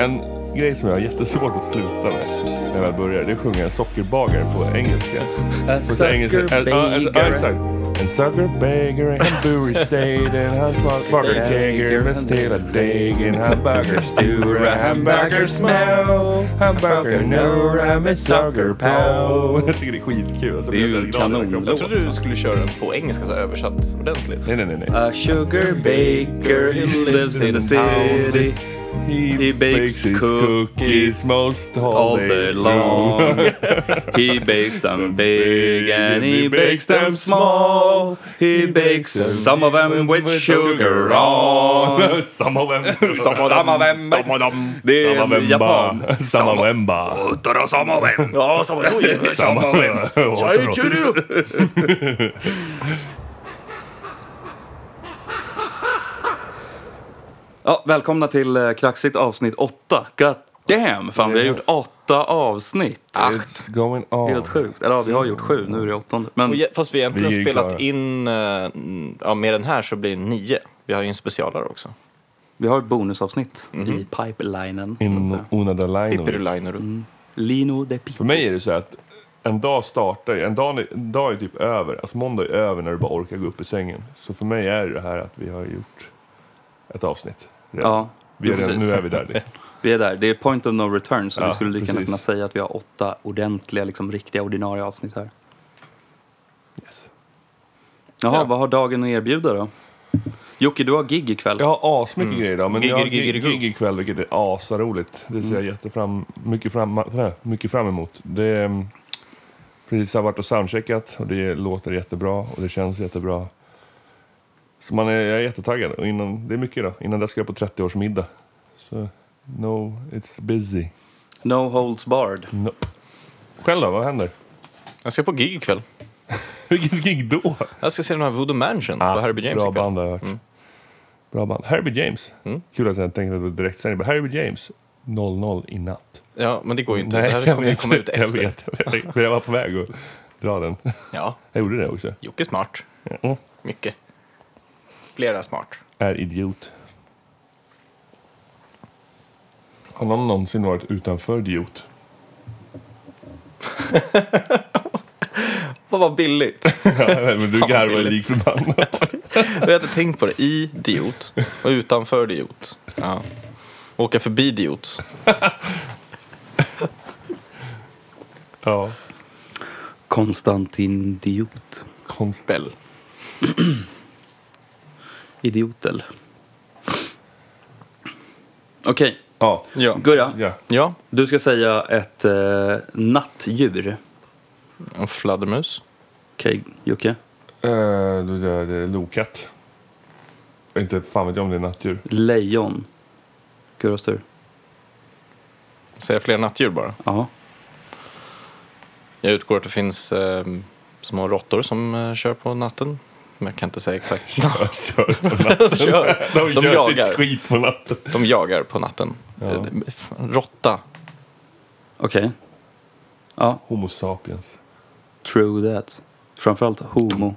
En grej som jag har jättesvårt att sluta med när jag väl börjar, det är att sjunga en sockerbagare på engelska. A Ja, exakt. En sockerbagare, en state, en hamburger kager med stela deg, en hamburger stura, hamburger smell, hamburger nora med sockerpow. Jag tycker det är skitkul. Alltså, Det är ju när jag trodde du skulle köra den på engelska så översatt ordentligt. Nej, nej, nej. nej. A sugar baker, he lives in the city. He bakes his cookies most all day long. He bakes them big and he bakes them small. He bakes them, some of them with sugar on. Some of them. Some of them. Det är en japan. Samawemba. Samawemba. Ja, samma Samawemba. Ja, välkomna till eh, Kraxigt avsnitt 8. God damn! Fan, vi har gjort åtta avsnitt. It's going on. Helt sjukt. Eller ja, vi har gjort sju, nu är det åttonde. Men Och ge- Fast vi egentligen Vi är spelat klara. in, eh, ja med den här så blir det nio. Vi har ju en specialare också. vi har ett bonusavsnitt i pipelinen. så att In säga. una da. Pippirulinor. Lino de Pipo. För mig är det så här att en dag startar ju- en dag, en dag är typ över. Alltså måndag är över när du bara orkar gå upp i sängen. Så för mig är det här att vi har gjort ett avsnitt. Redan. Ja, vi är, nu är vi där liksom. vi är där. Det är point of no return, så Ja, vi skulle lika gärna kunna säga att vi har åtta ordentliga, liksom riktiga ordinarie avsnitt här. Yes. Jaha, Ja. vad har dagen att erbjuda då? Jocke, du har gig ikväll. Jag har asmycket grejer idag, men Gigger, jag har gigger, gig, gig ikväll vilket är asroligt. Det ser jag jättefram, mycket, fram, nej, mycket fram emot. Det är, mm, precis har varit och soundcheckat och det låter jättebra och det känns jättebra. Så man är, jag är jättetaggad. Och innan, det är mycket idag. Innan dess ska jag på 30-årsmiddag. Så no, it's busy. No holds barred. Nope. Själv då, vad händer? Jag ska på gig ikväll. Vilket gig då? Jag ska se den här Voodoo Mansion på Herbie James bra ikväll. band har jag hört. Mm. Bra band. Herbie James. Mm. Kul att jag tänkte att det direkt säger Herbie James 00 i natt. Ja, men det går ju inte. Nej, det här jag kommer ju komma ut Jag efter. vet, jag vet. Men jag var på väg att dra den. Ja, Jag gjorde det också. Jocke är smart. Mm. Mycket. Flera smart. Är idiot. Har någon någonsin varit utanför idiot? Vad var billigt. Ja, men du garvar ju lik förbannat. Jag hade tänkt på det. Idiot och utanför idiot. Ja. Åka förbi idiot. Ja. Konstantin Idiot. Konst. Väl. Idiotel. Okej, Ja. Ja. Gurra. ja. Ja, Du ska säga ett eh, nattdjur. en fladdermus. Okej, Jocke. Uh, är det lokatt. Inte fan vet jag om det är nattdjur. Lejon. Gurras tur. Säger fler nattdjur bara. Ja. Jag utgår att det finns eh, små råttor som eh, kör på natten. Men jag kan inte säga exakt. Jag kör på natten. Kör. De, De gör jagar. sitt skit på natten. De jagar på natten. Ja. Eh, Råtta. Okej. Ja, Homo sapiens. true that. Framförallt homo.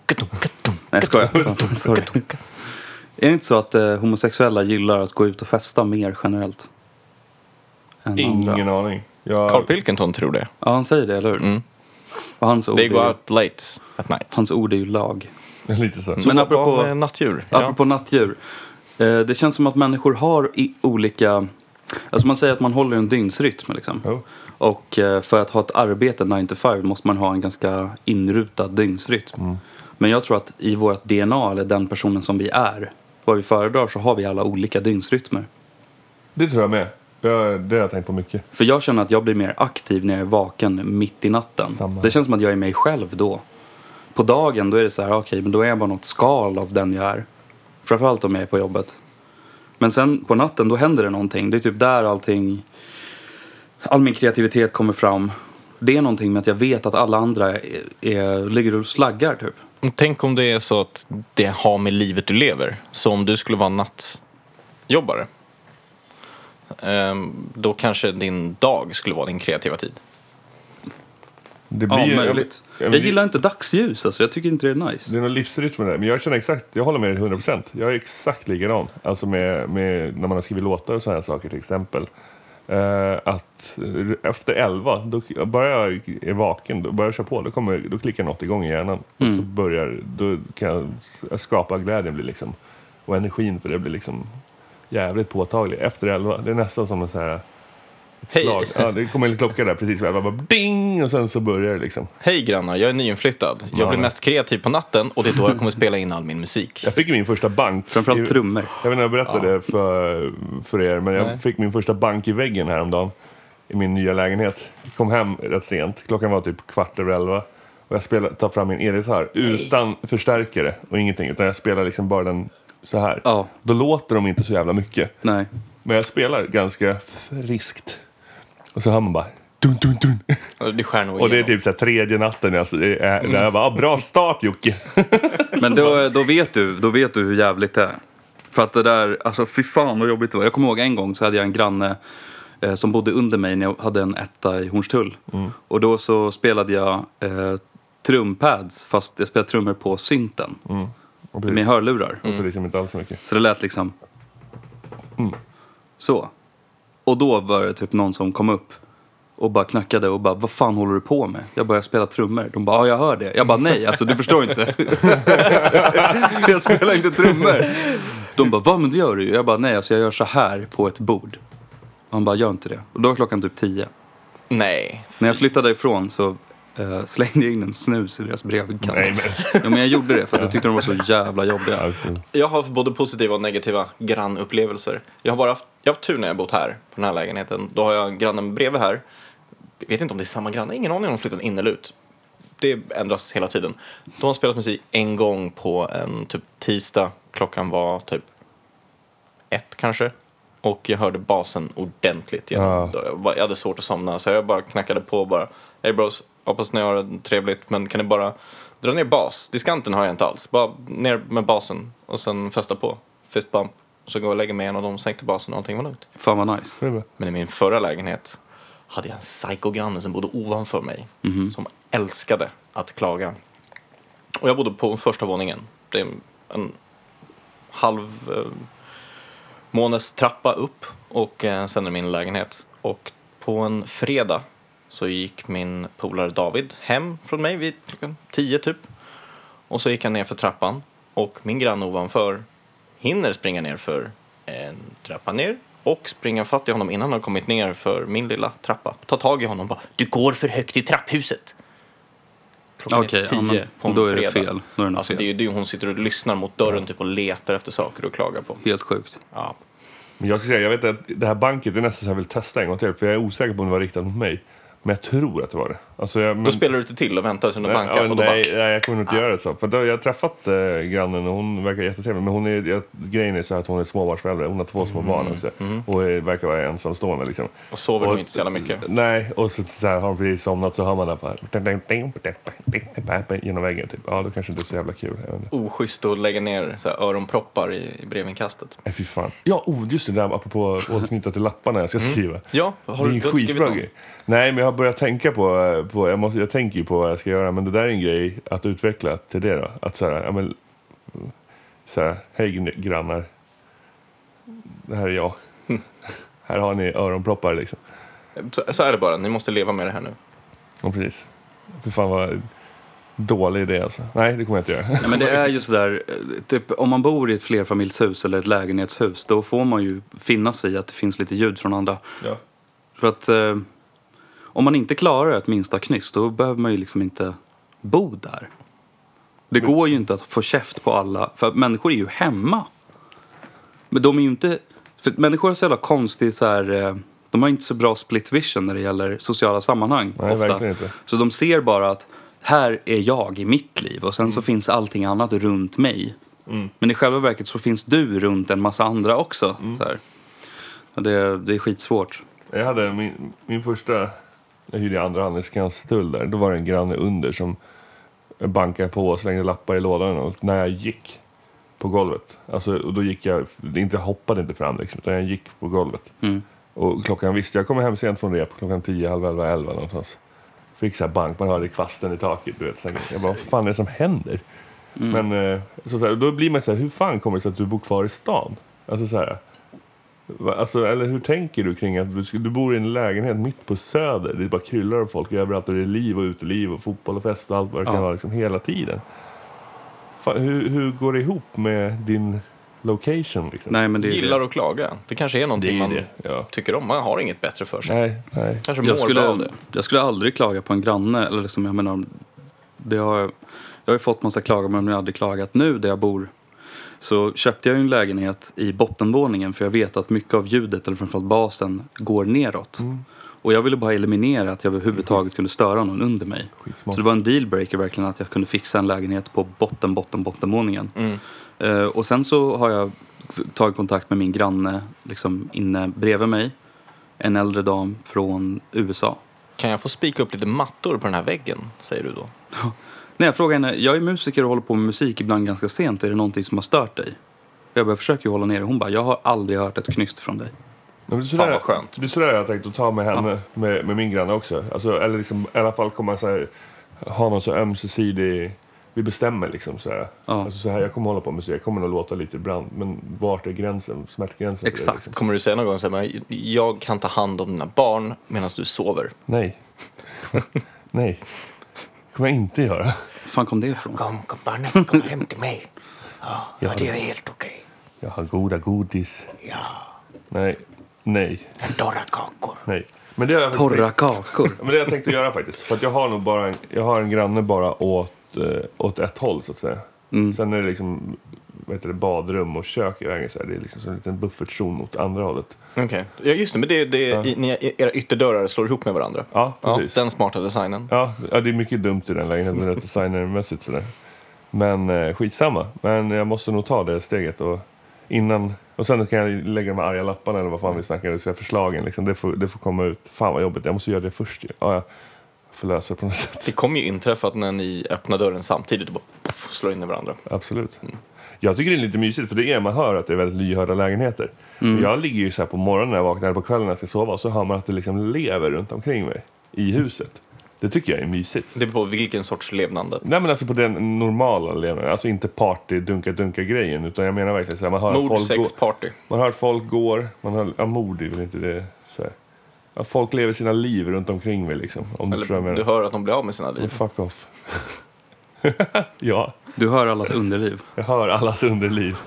Nej, jag skojar. Sorry. Är det inte så att eh, homosexuella gillar att gå ut och festa mer generellt? Än andra? Ingen aning. Jag, Carl Pilkington tror det. Ja, han säger det, eller hur? Mm. Och hans ord, They är, go ju- out late at night. hans ord är ju lag. Lite så. Men apropå- med nattdjur? Ja. Apropå nattdjur. Eh, det känns som att människor har i olika... Alltså man säger att man håller en dygnsrytm liksom. Jo. Och eh, för att ha ett arbete 9 to 5 måste man ha en ganska inrutad dygnsrytm. Men jag tror att i vårt DNA, eller den personen som vi är, vad vi föredrar så har vi alla olika dygnsrytmer. Det tror jag med. Jag, det har jag tänkt på mycket. För jag känner att jag blir mer aktiv när jag är vaken mitt i natten. Samma. Det känns som att jag är mig själv då. På dagen då är det så här, okej, men då är jag bara något skal av den jag är. Framförallt om jag är på jobbet. Men sen på natten då händer det någonting. Det är typ där allting, all min kreativitet kommer fram. Det är någonting med att jag vet att alla andra är, är, ligger och slaggar typ. Tänk om det är så att det har med livet du lever. Så om du skulle vara nattjobbare. Ehm, då kanske din dag skulle vara din kreativa tid. Det Ja, möjligt. Ja, men Jag det- gillar inte dagsljus alltså. Jag tycker inte det är nice. Det är någon livsrytm med det. Men jag känner exakt, jag håller med dig 100%. Jag är exakt likadan. Alltså med, med när man har skrivit låtar och sådana här saker till exempel. Eh, att efter 11, då, bara jag är vaken, då börjar jag köra på, då, kommer, då klickar något igång i hjärnan. Och så börjar, då kan jag skapa glädjen blir liksom, och energin för det blir liksom jävligt påtaglig. Efter 11, det är nästan som en så här Hej. slag. Ja, det kommer en klocka där precis 11, bara ding! Och sen så börjar det liksom. Hej grannar, jag är nyinflyttad. Jag Ja. blir mest kreativ på natten och det är då jag kommer spela in all min musik. Jag fick min första bank. Framförallt trummor. Jag vet inte om jag berättade det för, för er, men jag Nej. fick min första bank i väggen häromdagen i min nya lägenhet. Jag kom hem rätt sent, klockan var typ kvart över elva. Och jag spelade, tar fram min elgitarr utan förstärkare och ingenting, utan jag spelar liksom bara den så här. Ja. Då låter de inte så jävla mycket. Nej. Men jag spelar ganska friskt. Och så hör man bara dun, dun, dun. Det skär nog Och det är typ så här tredje natten. Alltså, det är, där jag bara, ah, bra start Jocke! Men då, då, vet du, då vet du hur jävligt det är. För att det där, alltså fy fan vad jobbigt det var. Jag kommer ihåg en gång så hade jag en granne eh, som bodde under mig när jag hade en etta i Hornstull. Och då så spelade jag eh, trumpads fast jag spelade trummor på synten. Och Med det hörlurar. låter liksom inte alls så mycket. Så det lät liksom så. Och då var det typ någon som kom upp och bara knackade och bara vad fan håller du på med? Jag bara jag spelar trummor. De bara ja jag hör det. Jag bara nej alltså du förstår inte. jag spelar inte trummor. De bara vad men det gör du ju. Jag bara nej alltså jag gör så här på ett bord. Han bara gör inte det. Och då var klockan typ tio. Nej. När jag flyttade ifrån så eh, slängde jag in en snus i deras. Nej, men... Ja, men jag gjorde det för att jag tyckte de var så jävla jobbiga. Jag har haft både positiva och negativa grannupplevelser. Jag har bara haft, jag har haft tur när jag bott här, på den här lägenheten. Då har jag grannen bredvid här. Jag vet inte om det är samma granne, ingen aning om de flyttat in eller ut. Det ändras hela tiden. De har spelat musik en gång på en typ tisdag. Klockan var typ ett kanske. Och jag hörde basen ordentligt genom. Ja. Jag, bara- jag hade svårt att somna så jag bara knackade på bara. Hej bros, hoppas ni har det trevligt men kan ni bara dra ner bas? Diskanten har jag inte alls. Bara ner med basen och sen fästa på. Fist bump. Så går jag och lägger mig igen och de sänkte basen och allting var lugnt. Fan vad nice. Det är bra. Men i min förra lägenhet hade jag en psykogranne som bodde ovanför mig. Som älskade att klaga. Och jag bodde på första våningen. Det är en halv eh, månes trappa upp och eh, sen är min lägenhet. Och på en fredag så gick min polare David hem från mig vid klockan tio typ. Och så gick han ner för trappan och min granne ovanför hinner springa ner för en trappa ner och springa fatt i honom innan han har kommit ner för min lilla trappa. Ta tag i honom och bara Du går för högt i trapphuset. Klockan Okej, är tio ja, på en då är det fredag. fel. Då är det Alltså fel. det är ju det hon sitter och lyssnar mot dörren typ och letar efter saker och klagar på. Helt sjukt. Ja. Men jag ska säga, jag vet att det här banket är nästan så jag vill testa en gång till. För jag är osäker på om det var riktat mot mig. Men jag tror att det var det. Alltså jag, men, Då spelar du inte till och väntar sen du bankar ja, och då nej, bara, nej, jag kommer nog inte göra det så. För då, jag har träffat eh, grannen och hon verkar jättetrevlig. Men hon är, jag, grejen är så att hon är småbarnsförälder. Hon har två små barn också. Och är, verkar vara ensamstående liksom. och sover nog inte så jävla mycket. Nej, och så, så här, har hon precis somnat så hör man det genom väggen. Typ. Ja, då kanske inte är så jävla kul. Oschysst att lägga ner så här, öronproppar i, i brevinkastet. Nej, fy fan. Ja, oh, just det där apropå att återknyta till lapparna jag ska skriva. Ja, har det är du, en skitbra grej. Nej, men jag har börjat tänka på, på jag, måste, jag tänker ju på vad jag ska göra, men det där är en grej att utveckla till det då. Att så här, ja men, så här, hej grannar. Det här är jag. här har ni öronproppar liksom. Så, så är det bara, ni måste leva med det här nu. Ja, precis. Fy fan vad dålig idé alltså. Nej, det kommer jag inte göra. Ja, men det är ju sådär, eh, typ, om man bor i ett flerfamiljshus eller ett lägenhetshus då får man ju finna sig i att det finns lite ljud från andra. Ja. För att eh, om man inte klarar ett minsta knyst då behöver man ju liksom inte bo där. Det går ju inte att få käft på alla, för människor är ju hemma. Men de är ju inte, för människor har så jävla konstigt så här, eh, de har inte så bra split vision när det gäller sociala sammanhang Nej, ofta. verkligen inte. Så de ser bara att här är jag i mitt liv och sen Mm. så finns allting annat runt mig. Men i själva verket så finns du runt en massa andra också. Mm. Så här. Det, det är skitsvårt. Jag hade min, min första, jag hyrde i andra hand i Skanstull där. Då var det en granne under som bankade på och slängde lappar i lådan. Och när jag gick på golvet, alltså, och då gick jag, inte hoppade inte fram liksom, utan jag gick på golvet. Mm. Och klockan visste, jag kommer hem sent från rep, klockan 10, halv 11, 11 någonstans. Fick så här bank, man hörde kvasten i taket. Du vet, här, jag bara, vad fan är det som händer? Men eh, så, så här, då blir man så här, hur fan kommer det sig att du bor kvar i stan? Alltså så här, Alltså, eller hur tänker du kring att du, du bor i en lägenhet mitt på Söder? Det bara kryllar av folk överallt och det är liv och uteliv och fotboll och fest och allt vad det kan Ja. vara liksom hela tiden. Fan, hur, hur går det ihop med din location liksom? Nej, men det är Gillar det. att klaga. Det kanske är det är någonting ju man. Ja. tycker om. Man har inget bättre för sig. Nej, nej. Kanske Jag skulle, av det. jag skulle aldrig klaga på en granne. Eller liksom, jag menar, det har, jag har ju fått massa klagomål men jag har aldrig klagat. Nu där jag bor så köpte jag en lägenhet i bottenvåningen för jag vet att mycket av ljudet, eller framförallt basen, går neråt. Och jag ville bara eliminera att jag överhuvudtaget kunde störa någon under mig. Skitsmart. Så det var en dealbreaker verkligen att jag kunde fixa en lägenhet på botten, botten, bottenvåningen. Mm. Eh, och sen så har jag tagit kontakt med min granne liksom inne bredvid mig. En äldre dam från USA. Kan jag få spika upp lite mattor på den här väggen, säger du då? Nej, jag frågar henne, jag är musiker och håller på med musik ibland ganska sent. Är det någonting som har stört dig? Jag bara försöker ju hålla ner det. Hon bara, jag har aldrig hört ett knyst från dig. Ja, men det är Fan, sådär, vad skönt. Det är sådär jag tänkt att ta med henne, med, med min granne också. Alltså, eller liksom, i alla fall komma så här, ha någon så ömsesidig... Vi bestämmer liksom så här. Ja. Alltså, så här. Jag kommer hålla på med musik, jag kommer nog låta lite ibland. Men vart är gränsen? Smärtgränsen? Exakt. liksom? Kommer du säga någon gång så här, jag kan ta hand om dina barn medan du sover? Nej. Nej. Kommer jag inte göra. fan kom det ifrån? Kom, kom barnet komma hem till mig. Ja, Ja, det är helt okej. Jag har goda godis. Ja, Nej. Nej. torra kakor. Nej. Men det har jag faktiskt Torra tänkt- kakor. Ja, Men det har jag tänkt att göra faktiskt. För att jag har nog bara en, jag har en granne bara åt, eh, åt ett håll så att säga. Mm. Sen är det liksom vad heter det, badrum och kök i vägen. Så här. Det är liksom som en liten buffertzon mot andra hållet. Okej. Ja, just det. Men det, det, Ja. i, ni, era ytterdörrar slår ihop med varandra. Ja, Ja, precis. den smarta designen. Ja, ja, det är mycket dumt i den lägenheten rätt designermässigt sådär. Men eh, skitsamma. Men jag måste nog ta det steget och innan... Och sen kan jag lägga de här arga lapparna eller vad fan vi snackar, här förslagen liksom. Det får, det får komma ut. Fan vad jobbigt, jag måste göra det först. Ja, jag får lösa det på något sätt. Det kommer ju inträffa att när ni öppnar dörren samtidigt och bara poff, slår in i varandra. Absolut. Jag tycker det är lite mysigt för det är man hör att det är väldigt lyhörda lägenheter. Jag ligger ju så här på morgonen när jag vaknar eller på kvällen när jag ska sova och så hör man att det liksom lever runt omkring mig i huset. Det tycker jag är mysigt. Det beror på vilken sorts levnande. Nej men alltså på den normala levnaden, alltså inte party dunka dunka grejen utan jag menar verkligen så här, man hör att Mord, folk sex, går, party. man hör att folk går, man hör, ja mord är väl inte det så här. Att folk lever sina liv runt omkring mig liksom. Om du Eller du menar. hör att de blir av med sina liv. Fuck off. ja, Du hör allas underliv. jag hör allas underliv.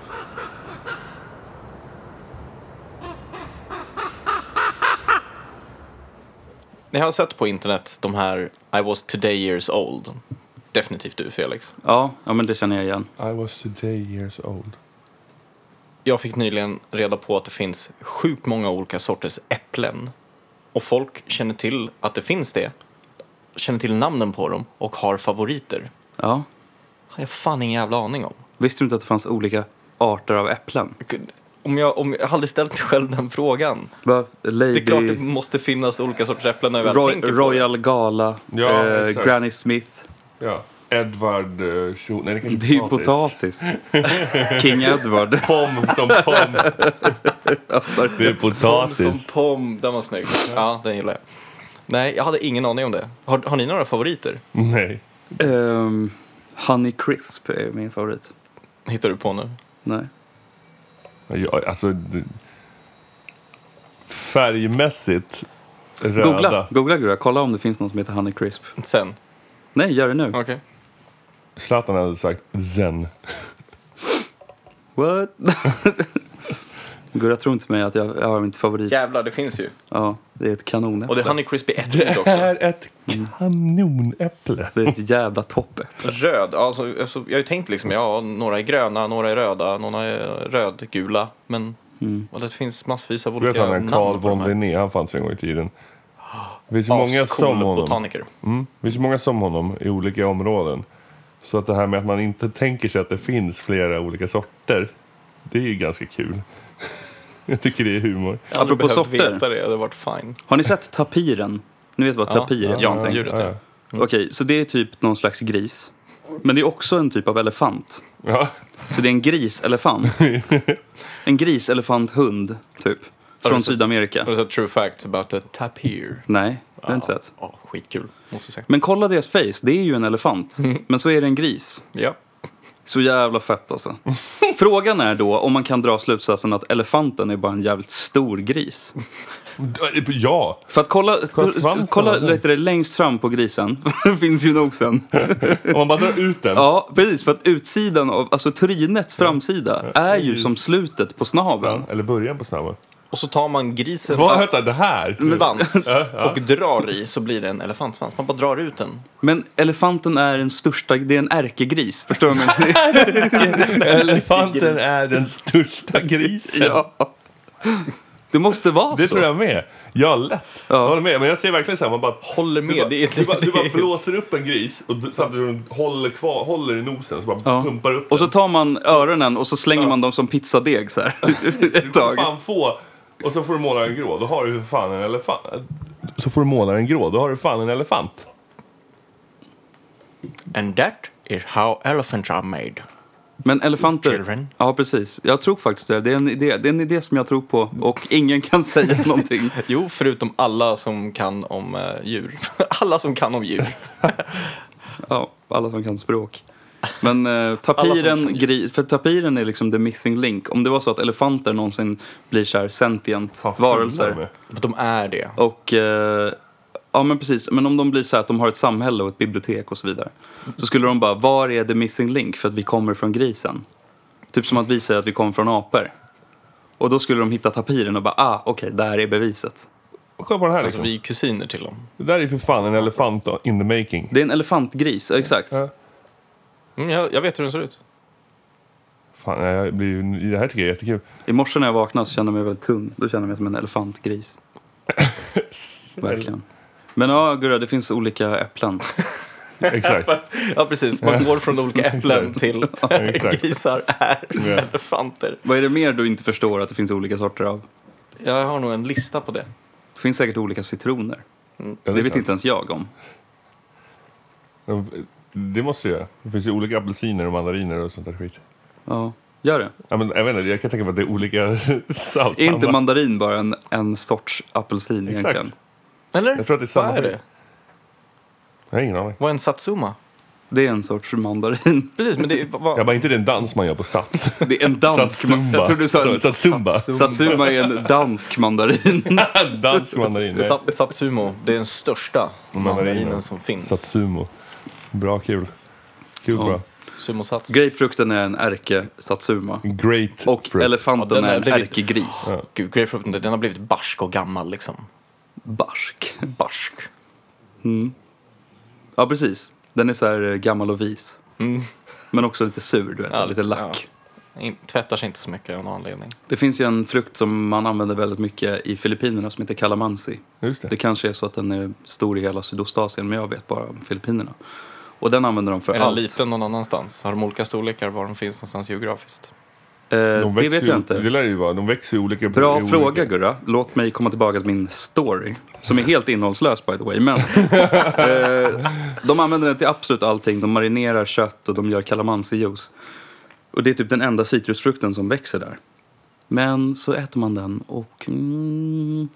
Ni har sett på internet de här I was today years old. Definitivt du Felix. Ja, ja men det känner jag igen. I was today years old. Jag fick nyligen reda på att det finns sjukt många olika sorters äpplen. Och folk känner till att det finns det. Känner till namnen på dem och har favoriter. Ja. Har jag fan ingen jävla aning om. Visste du inte att det fanns olika arter av äpplen? Om jag, om jag hade ställt mig själv den frågan. Va? Lady... Det är klart det måste finnas olika sorters äpplen när jag väl Roy, tänker på Royal Gala, Ja, eh. Granny Smith. Ja. Edward uh, Scho- Nej, det kanske Det är ju potatis. King Edward. Pom som pom. det är Pom potatis. som pom, den var snygg. Ja, den gillar jag. Nej, jag hade ingen aning om det. Har, har ni några favoriter? Nej. Ehm, Honey Crisp är min favorit. Hittar du på nu? Nej. Jag, alltså, färgmässigt röda. Googla, googla Gura, kolla om det finns någon som heter Honey Crisp. Sen. Nej, gör det nu. Okej. Zlatan hade sagt zen. What? Gurra tror inte mig att jag, jag har mitt favorit. Jävlar, det finns ju. Ja, det är ett kanonäpple. Och det är Honey Crispy ett Det ord också. är ett kanonäpple. Det är ett jävla toppäpple. Röd, alltså, alltså, jag har ju tänkt liksom, ja, några är gröna, några är röda, några är rödgula. Men Mm. och det finns massvis av Du vet olika han namn Carl von. Linné, han fanns en gång i tiden. Det finns ju många Ascool som honom. botaniker. Mm. Det finns många som honom i olika områden. Så att det här med att man inte tänker sig att det finns flera olika sorter, det är ju ganska kul. Jag tycker det är humor. Jag hade Apropå behövt sorter. veta det, det hade varit fine. Har ni sett tapiren? Ni vet vad Ja, tapir är? ja, för ja, någonting? djuret, ja. Okej, så det är typ någon slags gris. Men det är också en typ av elefant. Ja. Så det är en griselefant. en griselefant-hund, typ. Från sett- Sydamerika. Har du sett True Facts about the tapir? Nej, det har jag inte sett. Ja, skitkul, måste jag säga. Men kolla deras face, det är ju en elefant. Men så är det en gris. Ja. Så jävla fett alltså. Frågan är då om man kan dra slutsatsen att elefanten är bara en jävligt stor gris. Ja! För att kolla, Kolla svansen, kolla du, det, längst fram på grisen finns ju nosen. Om man bara drar ut den. Ja, precis. För att utsidan, av, alltså trinets framsida, är ju som slutet på snaveln. Eller början på snabben. Och så tar man grisens Vad hette det här? svans och drar i så blir det en elefantsvans. Man bara drar ut den. Men elefanten är den största, det är en ärkegris. Förstår du? Elefanten är den största grisen. ja. Det måste vara Det så. tror jag med. Ja, lätt. Ja. Jag håller med. Men jag ser verkligen så här, man bara... Håller med. Du bara, det är, du, bara, du bara blåser upp en gris och du, samtidigt som du håller, kvar, håller i nosen så bara Ja. pumpar upp Och så den. tar man öronen och så slänger Ja. man dem som pizzadeg så här. Du Ett kommer tag. fan få... Och så får du måla en grå. Då har du för fan en elefant. Så får du måla en grå. Då har du fan en elefant. And that is how elephants are made. Men elefanter... Children. Ja, precis. Jag tror faktiskt det. Det är, en idé. det är en idé som jag tror på och ingen kan säga någonting. Jo, förutom alla som kan om eh, djur. alla som kan om djur. Ja, alla som kan språk. Men eh, tapiren, gri, för tapiren är liksom the missing link. Om det var så att elefanter någonsin blir så här sentient Fan, varelser. med. De är det. Och, eh, ja men precis, men om de blir så här att de har ett samhälle och ett bibliotek och så vidare. Så skulle de bara, var är the missing link för att vi kommer från grisen? Typ som att vi säger att vi kommer från apor. Och då skulle de hitta tapiren och bara, ah okej, där är beviset. Kolla på den här Alltså, liksom. vi är kusiner till dem. Det där är för fan en elefant in the making. Det är en elefantgris, exakt. Ja. Mm, jag, jag vet hur den ser ut. Fan, jag blir, ju- det här tycker jag är jättekul. I morse när jag vaknade så kände jag mig väldigt tung. Då kände jag mig som en elefantgris. Verkligen. Men ja, Gurra, det finns olika äpplen. Exakt. Ja, precis. Man går från olika äpplen till Exakt. grisar är Ja. elefanter. Vad är det mer du inte förstår att det finns olika sorter av? Jag har nog en lista på det. Det finns säkert olika citroner. Ja, Det vet inte ens jag om. De- Det måste jag göra. Det finns ju olika apelsiner och mandariner och sånt där skit. Ja, gör det. Ja, men, jag vet inte, jag kan tänka mig att det är olika salt. Är inte mandarin bara en, en sorts apelsin Exakt. egentligen? Eller? Jag tror att det är samma Vad är det? Jag har ingen aning. Vad är en satsuma? Det är en sorts mandarin. Precis, men det är... Vad, Jag bara, inte det är en dans man gör på Stats? Det är en dansk Satsumba. Jag trodde du sa en Satsumba. Satsuma är en dansk mandarin. Dansk mandarin. Sa- Satsumo, det är den största mandarinen som finns. Satsumo. Bra, kul. Kul, Ja. bra. Sumosats. Grapefrukten är en ärke-satsuma. Great Och fruit. elefanten Ja, är är en blivit- ärkegris. Ja. Gud, grapefrukten, den har blivit barsk och gammal liksom. Barsk. Barsk. Ja, precis. Den är så här eh, gammal och vis. Mm. Men också lite sur, du vet. Ja, lite lack. In, tvättar sig inte så mycket av någon anledning. Det finns ju en frukt som man använder väldigt mycket i Filippinerna som heter calamansi. Just det. Det kanske är så att den är stor i hela Sydostasien, men jag vet bara om Filippinerna. Och den använder de för Är den allt. liten någon annanstans? Har de olika storlekar var de finns någonstans geografiskt? Eh, De det vet ju- jag inte. Det lär ju vara. De växer ju olika. Bra i olika- fråga Gurra. Låt mig komma tillbaka till min story. Som är helt innehållslös by the way. Men eh, de använder den till absolut allting. De marinerar kött och de gör calamansi-juice. Och det är typ den enda citrusfrukten som växer där. Men så äter man den och mm,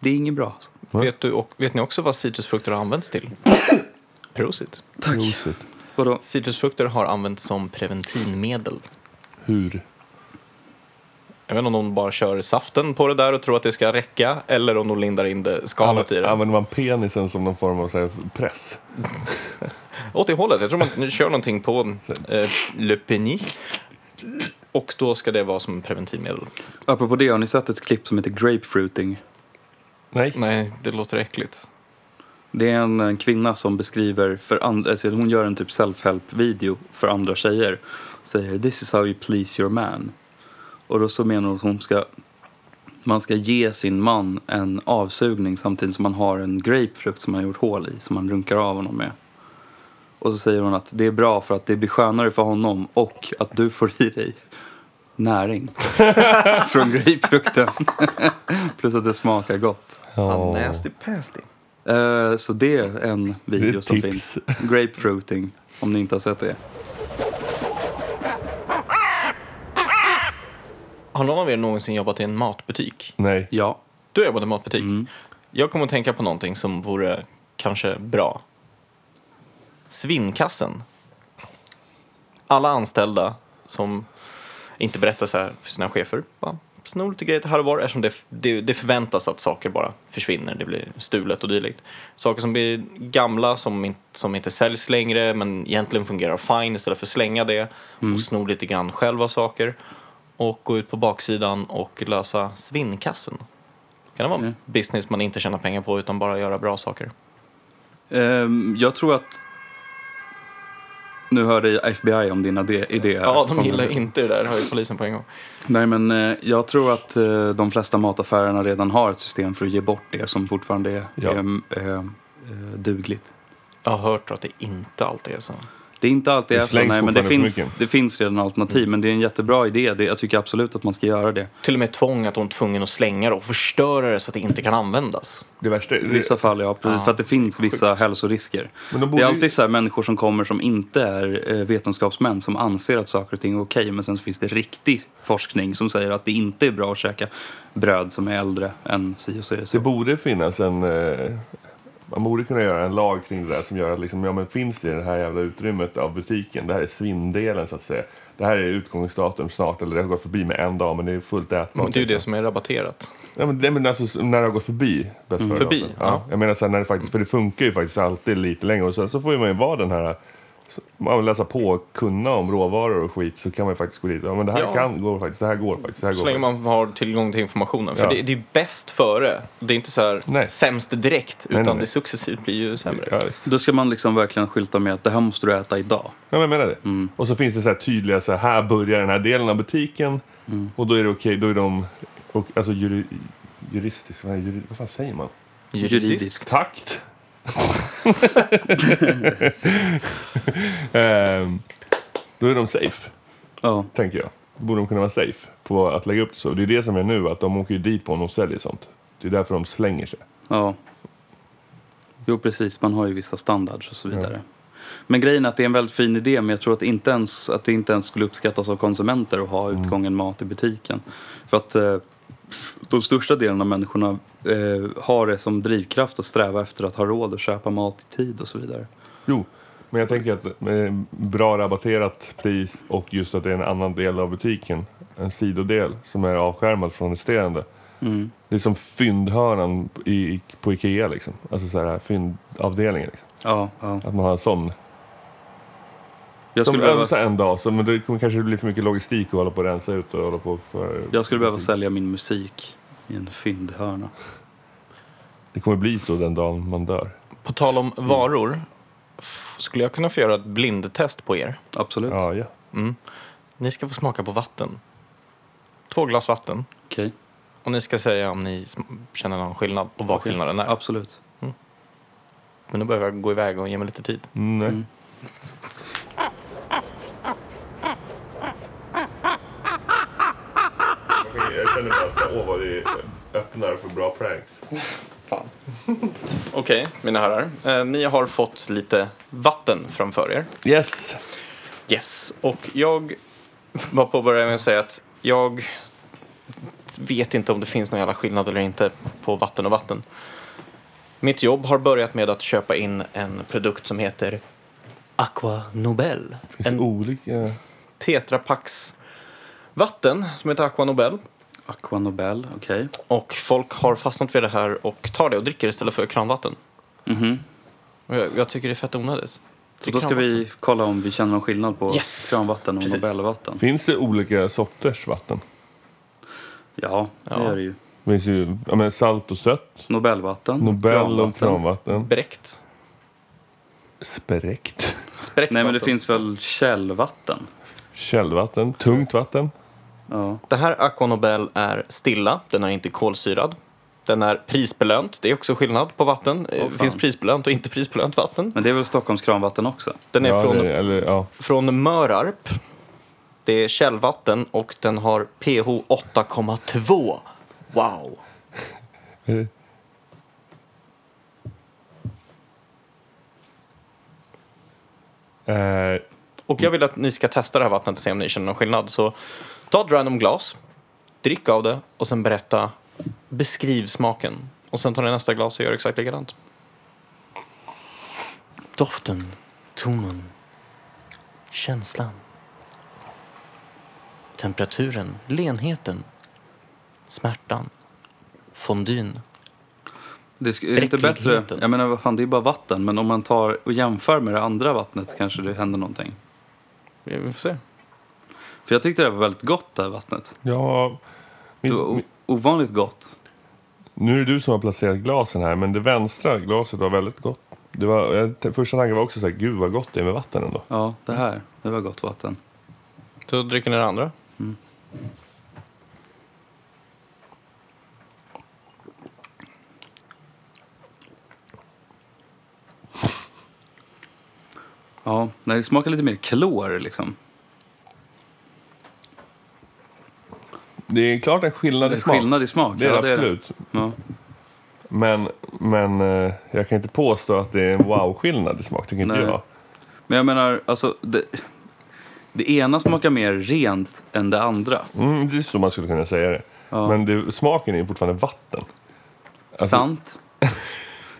det är inget bra. Alltså. Vet, du, och, vet ni också vad citrusfrukter har använts till? Prosit. Tack. Prosit. Vadå? Citrusfrukter har använts som preventivmedel. Hur? Jag vet inte om de bara kör saften på det där och tror att det ska räcka eller om de lindar in det skalet i det. Använder man penisen som någon form av så här, press? Åt det hållet. Jag tror man nu kör någonting på eh, Le Penny. Och då ska det vara som preventivmedel. Apropå det, har ni sett ett klipp som heter grapefruiting? Nej. Nej, det låter äckligt. Det är en, en kvinna som beskriver för andra, alltså hon gör en typ self-help-video för andra tjejer. Säger this is how you please your man. Och då så menar hon att hon ska, man ska ge sin man en avsugning samtidigt som man har en grapefrukt som man har gjort hål i, som man runkar av honom med. Och så säger hon att det är bra för att det blir skönare för honom och att du får i dig näring från grapefrukten. Plus att det smakar gott. Ja. Nasty pasty. Eh, så det är en Det är video ett som tips. finns. Grapefruiting, om ni inte har sett det. Har någon av er någonsin jobbat i en matbutik? Nej. Ja. Du har jobbat i en matbutik. Mm. Jag kommer att tänka på någonting som vore kanske bra. Svinnkassen. alla anställda som inte berättar så här för sina chefer. Bara snor lite grejer här och var eftersom det, det, det förväntas att saker bara försvinner. Det blir stulet och dylikt. Saker som blir gamla, som, in, som inte säljs längre men egentligen fungerar fine istället för att slänga det och sno lite grann själv av saker. Och gå ut på baksidan och lösa svinnkassen. Kan det vara en business man inte tjänar pengar på utan bara göra bra saker? Ehm, jag tror att... Nu hörde FBI om dina de- idé här. Ja, de gillar inte det där, hör ju polisen på en gång. Nej, men eh, jag tror att eh, de flesta mataffärerna redan har ett system för att ge bort det som fortfarande är, Ja. är eh, dugligt. Jag har hört att det inte alltid är så. Det är inte alltid Det är så, nej, men det finns, det finns redan alternativ. Men det är en jättebra idé. Det, jag tycker absolut att man ska göra det. Till och med tvång att de är tvungna att slänga det och förstöra det så att det inte kan användas. Det värsta I vissa fall, ja. Precis, Ja. För att det finns vissa hälsorisker. Men de Det borde är alltid så här människor som kommer som inte är eh, vetenskapsmän som anser att saker och ting är okej. Men sen så finns det riktig forskning som säger att det inte är bra att käka bröd som är äldre än si och så. det så. Det borde finnas en... Man borde kunna göra en lag kring det där som gör att liksom, ja, men finns det i det här jävla utrymmet av butiken, det här är svindelen så att säga. Det här är utgångsdatum snart, eller det har gått förbi med en dag men det är fullt ätbart. Det är ju det liksom. som är rabatterat. Ja, men, nej, men alltså, när det har gått förbi. Bäst före Förbi, datum. ja. Jag menar så här, när det faktiskt, för det funkar ju faktiskt alltid lite längre. Och sen så får man ju vara den här, man vill läsa på och kunna om råvaror och skit så kan man ju faktiskt gå dit. Ja men det här Ja. kan gå faktiskt, det här går faktiskt, det här går Så länge faktiskt. man har tillgång till informationen. För Ja. det, det är bäst före. Det är inte så här Nej. sämst direkt, utan nej, nej. det successivt blir ju sämre. Ja. Då ska man liksom verkligen skylta med att det här måste du äta idag. Ja, men jag menar det. Och så finns det så här tydliga, så här, här börjar den här delen av butiken. Och då är det okej, då är de, och, alltså juri, juristiskt, vad, juri, vad fan säger man? Juridiskt. Takt. Ehm, då är de safe. Ja. tänker jag. Borde de kunna vara safe på att lägga upp det så. Det är det som är nu, att de åker ju dit på om de säljer sånt. Det är därför de slänger sig. Ja. Jo, precis. Man har ju vissa standards och så vidare. Men grejen är att det är en väldigt fin idé, men jag tror att, inte ens, att det inte ens skulle uppskattas av konsumenter att ha utgången mat i butiken. För att eh, de största delen av människorna eh, har det som drivkraft att sträva efter att ha råd att köpa mat i tid och så vidare. Jo, men jag tänker att med bra rabatterat pris och just att det är en annan del av butiken, en sidodel som är avskärmad från resterande. Mm. Det är som fyndhörnan i, på Ikea liksom. Alltså så här fyndavdelningen. Liksom. Ja, ja. Att man har en sån. Jag, som skulle behöva, övar en dag, så, men det kommer kanske bli för mycket logistik att hålla på och rensa ut och hålla på för... jag skulle behöva sälja min musik i en fyndhörna. Det kommer bli så den dagen man dör. På tal om varor, f- skulle jag kunna få göra ett blindtest på er? Absolut. Ja, ja. Mm. Ni ska få smaka på vatten. Två glas vatten. Okej. Och ni ska säga om ni känner någon skillnad och vad skillnaden är. Absolut. Men nu behöver jag gå iväg och ge mig lite tid. Mm, nej. Mm. Jag känner bara att så, åh vad det öppnar för bra pranks. Okej, mina herrar. Eh, ni har fått lite vatten framför er. Yes! Yes. Och jag var på att börja med att säga att jag vet inte om det finns någon jävla skillnad eller inte på vatten och vatten. Mitt jobb har börjat med att köpa in en produkt som heter Aqua Nobel. Finns det En olika... tetrapacks vatten som heter Aqua Nobel. Aqua Nobel, okej. Och folk har fastnat vid det här och tar det och dricker istället för kranvatten. Mhm. Och jag, jag tycker det är fett onödigt. Så då ska vi kolla om vi känner någon skillnad på Yes. kranvatten och Precis. Nobelvatten. Finns det olika sorters vatten? Ja, det Ja. gör det ju. Det finns ju ja, men salt och sött, Nobelvatten, Nobel och kranvatten. Bräckt. Spräckt. Spräckt Nej, men det finns väl källvatten? Källvatten, tungt vatten. Ja. Det här Aqua Nobel är stilla, den är inte kolsyrad. Den är prisbelönt, det är också skillnad på vatten. Det fan. finns prisbelönt och inte prisbelönt vatten. Men det är väl Stockholms kranvatten också? Den är ja, från, det, eller, ja. från Mörarp. Det är källvatten och den har pH 8,2. Wow! Eh, Och jag vill att ni ska testa det här vattnet och se om ni känner någon skillnad. Så ta ett random glas, drick av det och sen berätta, beskriv smaken. Och sen tar ni nästa glas och gör exakt likadant. Doften, tonen, känslan. Temperaturen, lenheten, smärtan, fondyn. Det är inte bättre, jag menar vad fan det är bara vatten, men om man tar och jämför med det andra vattnet kanske det händer någonting. Vi får se. För jag tyckte det var väldigt gott det här vattnet. Ja, Det mitt, var ovanligt gott. nu är det du som har placerat glasen här, men det vänstra glaset var väldigt gott. Det var, jag, första tanken var också så här, gud vad gott det är med vatten ändå. Ja, det här, det var gott vatten. Så dricker ni det andra? Ja, nej, det smakar lite mer klor liksom. Det är klart en skillnad Det i är smak. skillnad i smak. Det är ja, det absolut. Ja. Men, men eh, jag kan inte påstå att det är en wow-skillnad i smak, tycker inte Nej. jag. Men jag menar, alltså det, det ena smakar mer rent än det andra. Mm, det är så man skulle kunna säga det. Ja. Men det, smaken är fortfarande vatten. Alltså- sant.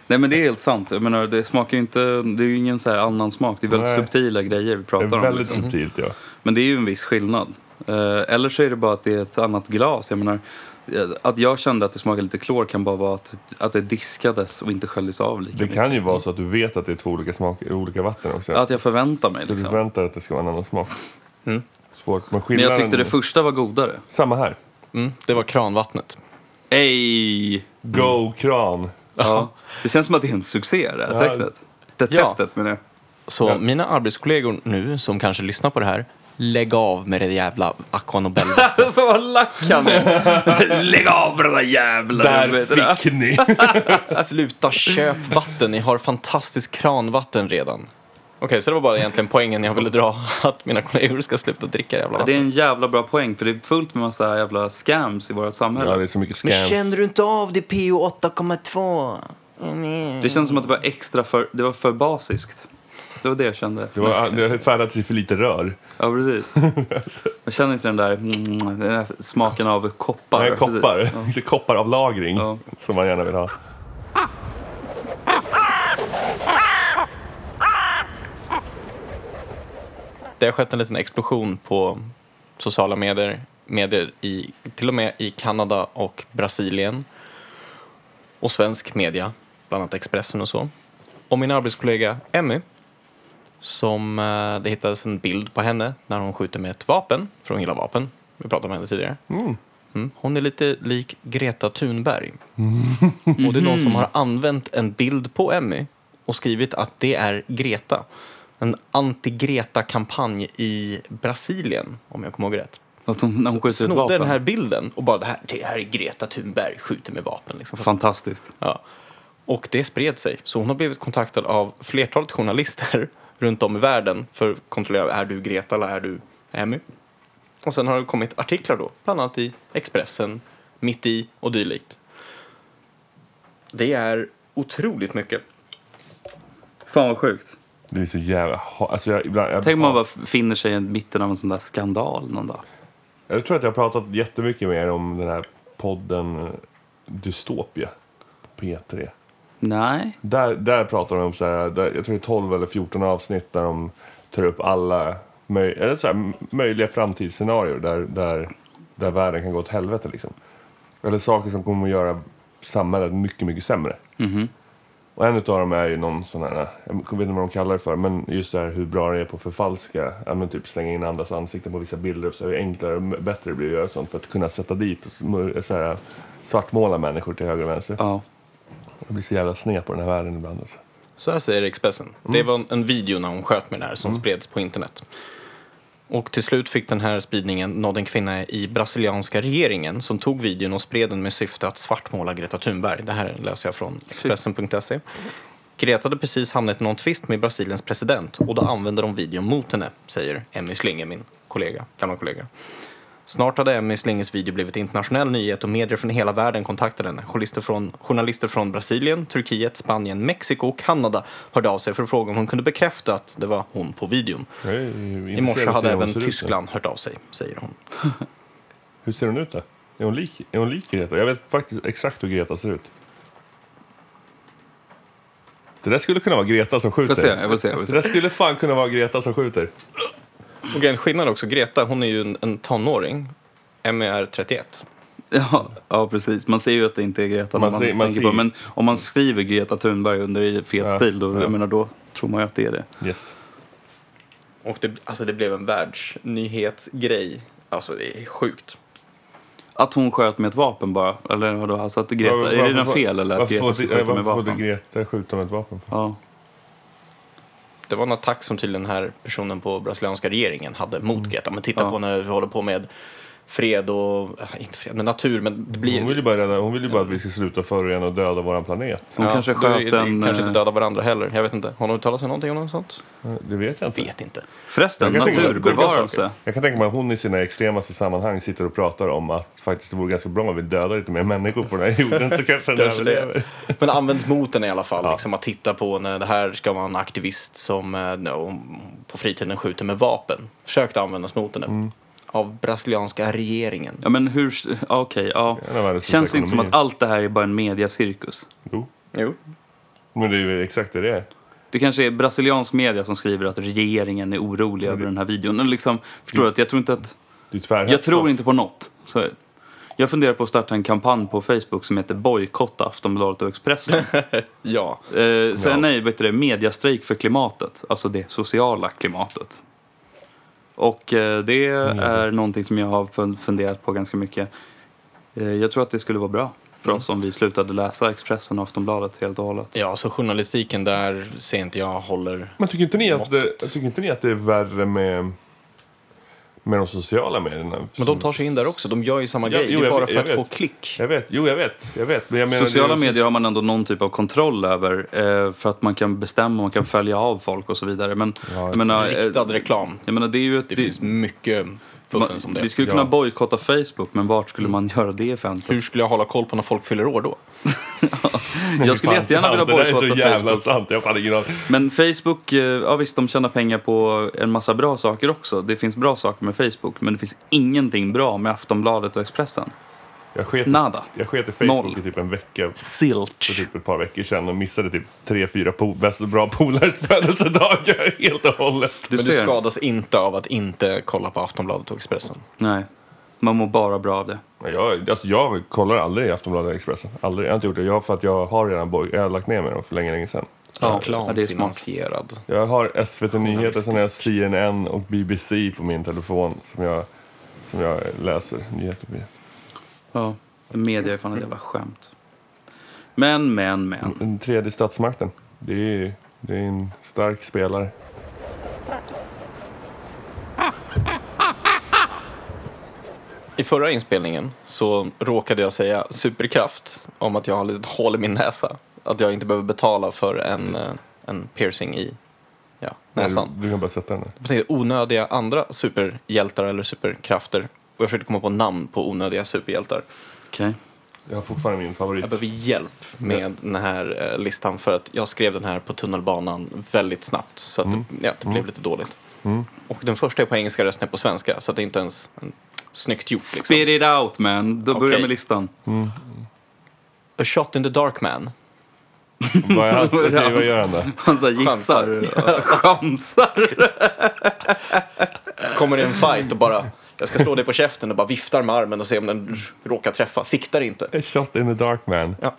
Nej men det är helt sant. Jag menar, det smakar inte, det är ju ingen så här annan smak. Det är väldigt Nej. subtila grejer vi Det pratar är om. väldigt Liksom. subtilt, ja. Men det är ju en viss skillnad. Eh, eller så är det bara att det är ett annat glas. Jag menar, eh, att jag kände att det smakade lite klor kan bara vara att, att det diskades och inte sköljdes av lika Det mycket. kan ju vara så att du vet att det är två olika, smak, olika vatten också. Att jag förväntar mig Så du liksom. förväntar dig att det ska vara en annan smak. Mm. Svårt. Men Men skillnaden... jag tyckte det första var godare. Samma här. Mm, det var kranvattnet. Ey! Go kran. Ja. Det känns som att det är en succé det här Ja. testet. Det Ja. testet menar jag. Så Ja. mina arbetskollegor nu, som kanske lyssnar på det här, lägg av med det jävla Aqua Nobel. Fan vad lack han är. Lägg av med den där jävla... Där det. fick ni! Sluta köp vatten, ni har fantastiskt kranvatten redan. Okej, så det var bara egentligen poängen jag ville dra, att mina kollegor ska sluta dricka jävla Ja, det är vatten. en jävla bra poäng för det är fullt med massa jävla scams i vårt samhälle. Ja, det är så mycket Men scams. känner du inte av det PO 8,2? Mm. Det känns som att det var extra för, det var för basiskt. Det var det jag kände. Det, var, det har färdats i för lite rör. Ja, precis. Jag känner inte den där, mm, den där smaken av koppar. Nej, Precis. koppar. Ja. Lite kopparavlagring Ja. som man gärna vill ha. Det har skett en liten explosion på sociala medier, medier i, till och med i Kanada och Brasilien. Och svensk media, bland annat Expressen och så. Och min arbetskollega Emmy, som eh, det hittades en bild på henne när hon skjuter med ett vapen, för hon gillar vapen. Vi pratade om henne tidigare. Mm. Hon är lite lik Greta Thunberg. Och det är någon som har använt en bild på Emmy och skrivit att det är Greta. En anti-Greta-kampanj i Brasilien, om jag kommer ihåg rätt. Att hon, när hon skjuter ett Snodde vapen. den här bilden och bara det här, det här är Greta Thunberg, skjuter med vapen. Liksom. Fantastiskt. Ja. Och det spred sig. Så hon har blivit kontaktad av flertalet journalister runt om i världen för att kontrollera, är du Greta eller är du Emmy? Och sen har det kommit artiklar då, bland annat i Expressen, Mitt i och dylikt. Det är otroligt mycket. Fan vad sjukt. Det är så jävla... Alltså jag, ibland, jag, Tänk om man bara finner sig i mitten av en sån där skandal någon dag. jag tror att jag har pratat jättemycket mer om den här podden eh, Dystopia på P3. Nej. Där, där pratar de om så här, där, jag tror det är 12 eller 14 avsnitt där de tar upp alla möj, eller så här, möjliga framtidsscenarier där, där, där världen kan gå åt helvete. Liksom. Eller saker som kommer att göra samhället mycket, mycket sämre. Mhm. Och en av dem är ju någon sån här, jag vet inte vad de kallar det för, men just det här hur bra det är på att förfalska, ja, men typ slänga in andras ansikten på vissa bilder och så hur enklare och bättre det blir att göra sånt för att kunna sätta dit och så här, svartmåla människor till höger och vänster. Ja. Det blir så jävla sned på den här världen ibland. Alltså. Så här säger Expressen. Det var en, video när hon sköt med det här som spreds på internet. Och till slut fick den här spridningen nådde en kvinna i brasilianska regeringen som tog videon och spred den med syfte att svartmåla Greta Thunberg. Det här läser jag från Expressen.se. Greta hade precis hamnat i någon tvist med Brasiliens president och då använde de videon mot henne, säger Emmy Slinge, min kollega, gamla kollega. Snart hade Emmy Slinges video blivit internationell nyhet och medier från hela världen kontaktade henne. Journalister från, journalister från Brasilien, Turkiet, Spanien, Mexiko och Kanada hörde av sig för att fråga om hon kunde bekräfta att det var hon på videon. I morse hade även. Tyskland hört av sig, säger hon. Hur ser hon ut då? Är hon lik, är hon lik Greta? Jag vet faktiskt exakt hur Greta ser ut. Det där skulle kunna vara Greta som skjuter. Får jag se? Jag vill se, jag vill se. Det där skulle fan kunna vara Greta som skjuter. Och grejen, skillnaden också, Greta hon är ju en, en tonåring. Emmy är 31. Ja, ja, precis. Man ser ju att det inte är Greta Man man, ser- man man tänker ser- på. Men om man skriver Greta Thunberg under i fet Ja, stil, då, ja. jag menar, då tror man ju att det är det. Yes. Och det, alltså det blev en världsnyhetsgrej. Alltså det är sjukt. Att hon sköt med ett vapen bara? Eller vadå? Alltså att Greta, Varför- är det något fel eller att varför Greta skjuta med Varför får vapen? Greta skjuta med ett vapen? för? Ja. Det var en attack som tydligen den här personen på brasilianska regeringen hade mot Greta. Men titta Ja. på när vi håller på med fred och, äh, inte fred, men natur. Men det blir... Hon vill ju bara, rädda, hon vill ju bara att vi ska sluta förorena och döda våran planet. Hon kanske då är sköt det- en... Kanske eh, inte döda varandra heller. Jag vet inte. Har hon uttalat sig någonting om något sånt? Det vet jag inte. Vet inte. Förresten, Jag kan tänka mig- naturbevarelse. Jag kan tänka mig att hon i sina extremaste sammanhang sitter och pratar om att faktiskt det vore ganska bra om vi dödar lite mer människor på den här jorden så kanske den Kanske det. överlever. Men används mot den i alla fall. Ja. Liksom att titta på när det här ska vara en aktivist som eh, no, på fritiden skjuter med vapen. Försökte användas mot henne. Mm. Av brasilianska regeringen. Ja, men hur... ja, Okej, ja. Känns största inte som att allt det här är bara en mediacirkus. Jo, Jo. men det är ju exakt det det är. Det kanske är brasiliansk media som skriver att regeringen är orolig över den här videon. Och Liksom, förstår du? Att jag tror inte att... Det är tvärhets Jag tror inte på något. Så det. jag funderar på att starta en kampanj på Facebook som heter Bojkotta Aftonbladet och Expressen. Ja. eh, så Ja. nej, vet du det, mediastrejk för klimatet. Alltså det sociala klimatet. Och eh, det är någonting som jag har fun- funderat på ganska mycket. Eh, jag tror att det skulle vara bra för oss om vi slutade läsa Expressen och Aftonbladet helt och hållet. Ja, så journalistiken där ser inte jag håller... Men tycker inte ni att, det, tycker inte ni att det är värre med, med de sociala medierna? Men de tar sig in där också. De gör ju samma Ja, grej. jo, det är bara vet- för att vet. få klick. Jag vet, jo jag vet, jag vet. Men jag menar, Sociala det medier har man ändå någon typ av kontroll över eh, för att man kan bestämma, man kan följa av folk och så vidare. Men Ja, jag menar, eh, Riktad reklam. jag menar, det är ju ett... Det finns mycket fuffens om man, det. vi skulle kunna Ja. bojkotta Facebook, men vart skulle man göra det offentligt? Hur skulle jag hålla koll på när folk fyller år då? Jag skulle Fan, jättegärna vilja Det där är så bojkotta jävla Facebook. sant. Jag hade ingen. Men Facebook, eh, ja visst de tjänar pengar på en massa bra saker också. Det finns bra saker med Facebook, men det finns ingenting bra med Aftonbladet och Expressen. Jag sket, i- Nada. jag sket i Facebook Noll. i typ en vecka för Silch. typ ett par veckor sedan och missade typ tre, fyra po- bäst bra polares födelsedagar helt och hållet. Du Men du skadas inte av att inte kolla på Aftonbladet och Expressen. Nej, man mår bara bra av det. Jag, alltså jag kollar aldrig Aftonbladet och Expressen. Aldrig. Jag har inte gjort det. Jag, för att jag har redan boj- jag har lagt ner med dem för länge, länge sedan. Ja, ja, det är. Jag har SVT Nyheter, sen har jag CNN och BBC på min telefon som jag, som jag läser nyheter via. Ja, media fan ett jävla skämt. Men, men, men. Den tredje statsmakten. Det är, det är en stark spelare. I förra inspelningen så råkade jag säga superkraft om att jag har ett hål i min näsa. Att jag inte behöver betala för en, eh, en piercing i ja, näsan. Du, du kan bara sätta den där. Onödiga andra superhjältar eller superkrafter. Och jag försökte komma på namn på onödiga superhjältar. Okej. Jag har fortfarande min favorit. Jag behöver hjälp med den här eh, listan för att jag skrev den här på tunnelbanan väldigt snabbt. Så att det, ja, det blev lite dåligt. Mm. Och den första är på engelska, resten är på svenska. Så att det är inte ens en snyggt gjort. Liksom. Spit it out man. Då börjar Okej. med listan. A shot in the dark man. Vad, är hans, okej, vad gör han då? Han så gissar. Chansar. Kommer i en fight och bara, jag ska slå dig på käften och bara viftar med armen och se om den råkar träffa. Siktar inte. A shot in the dark man. Ja.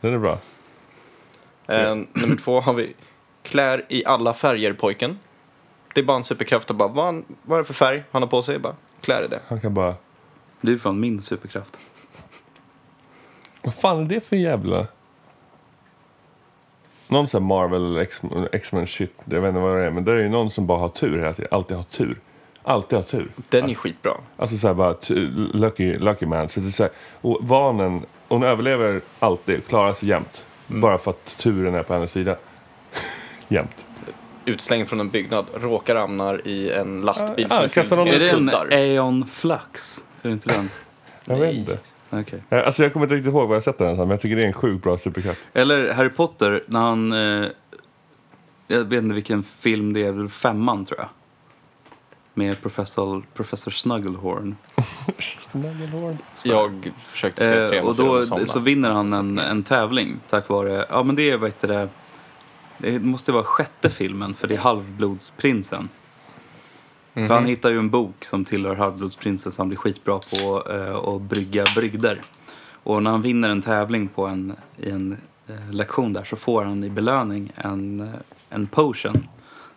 Den är bra. Eh, nummer två har vi klär i alla färger pojken. Det är bara en superkraft och bara, vad, han- vad är det för färg han har på sig? Bara, klär i det. Han kan bara... Det är fan min superkraft. Vad fan är det för jävla... Någon sån här Marvel X-Men shit. Jag vet inte vad det är. Men det är ju någon som bara har tur hela tiden. Alltid har tur. Alltid har tur. Den är skitbra. Alltså så här bara lucky, lucky man. Så det är så här, och vanen, hon överlever alltid, klarar sig jämt. Bara för att turen är på hennes sida. jämt. Utslängd från en byggnad, råkar hamnar i en lastbil Ah, som är kastar fylld någon- Är med det en. Aeon Flux? Är det inte den? Jag Nej. vet inte. Okej. Eh, Alltså jag kommer inte riktigt ihåg vad jag sett den men jag tycker det är en sjukt bra superkraft. Eller Harry Potter, när han... Eh, jag vet inte vilken film det är, femman tror jag. Med professor, professor Snugglehorn. Jag försökte se Eh, trean och fyran då så vinner han en, en tävling tack vare... Ja men det är, vad heter det... Det måste vara sjätte filmen, för det är Halvblodsprinsen. För han hittar ju en bok som tillhör Halvblodsprinsen som han blir skitbra på eh, att brygga brygder. Och när han vinner en tävling på en, i en eh, lektion där så får han i belöning en, eh, en potion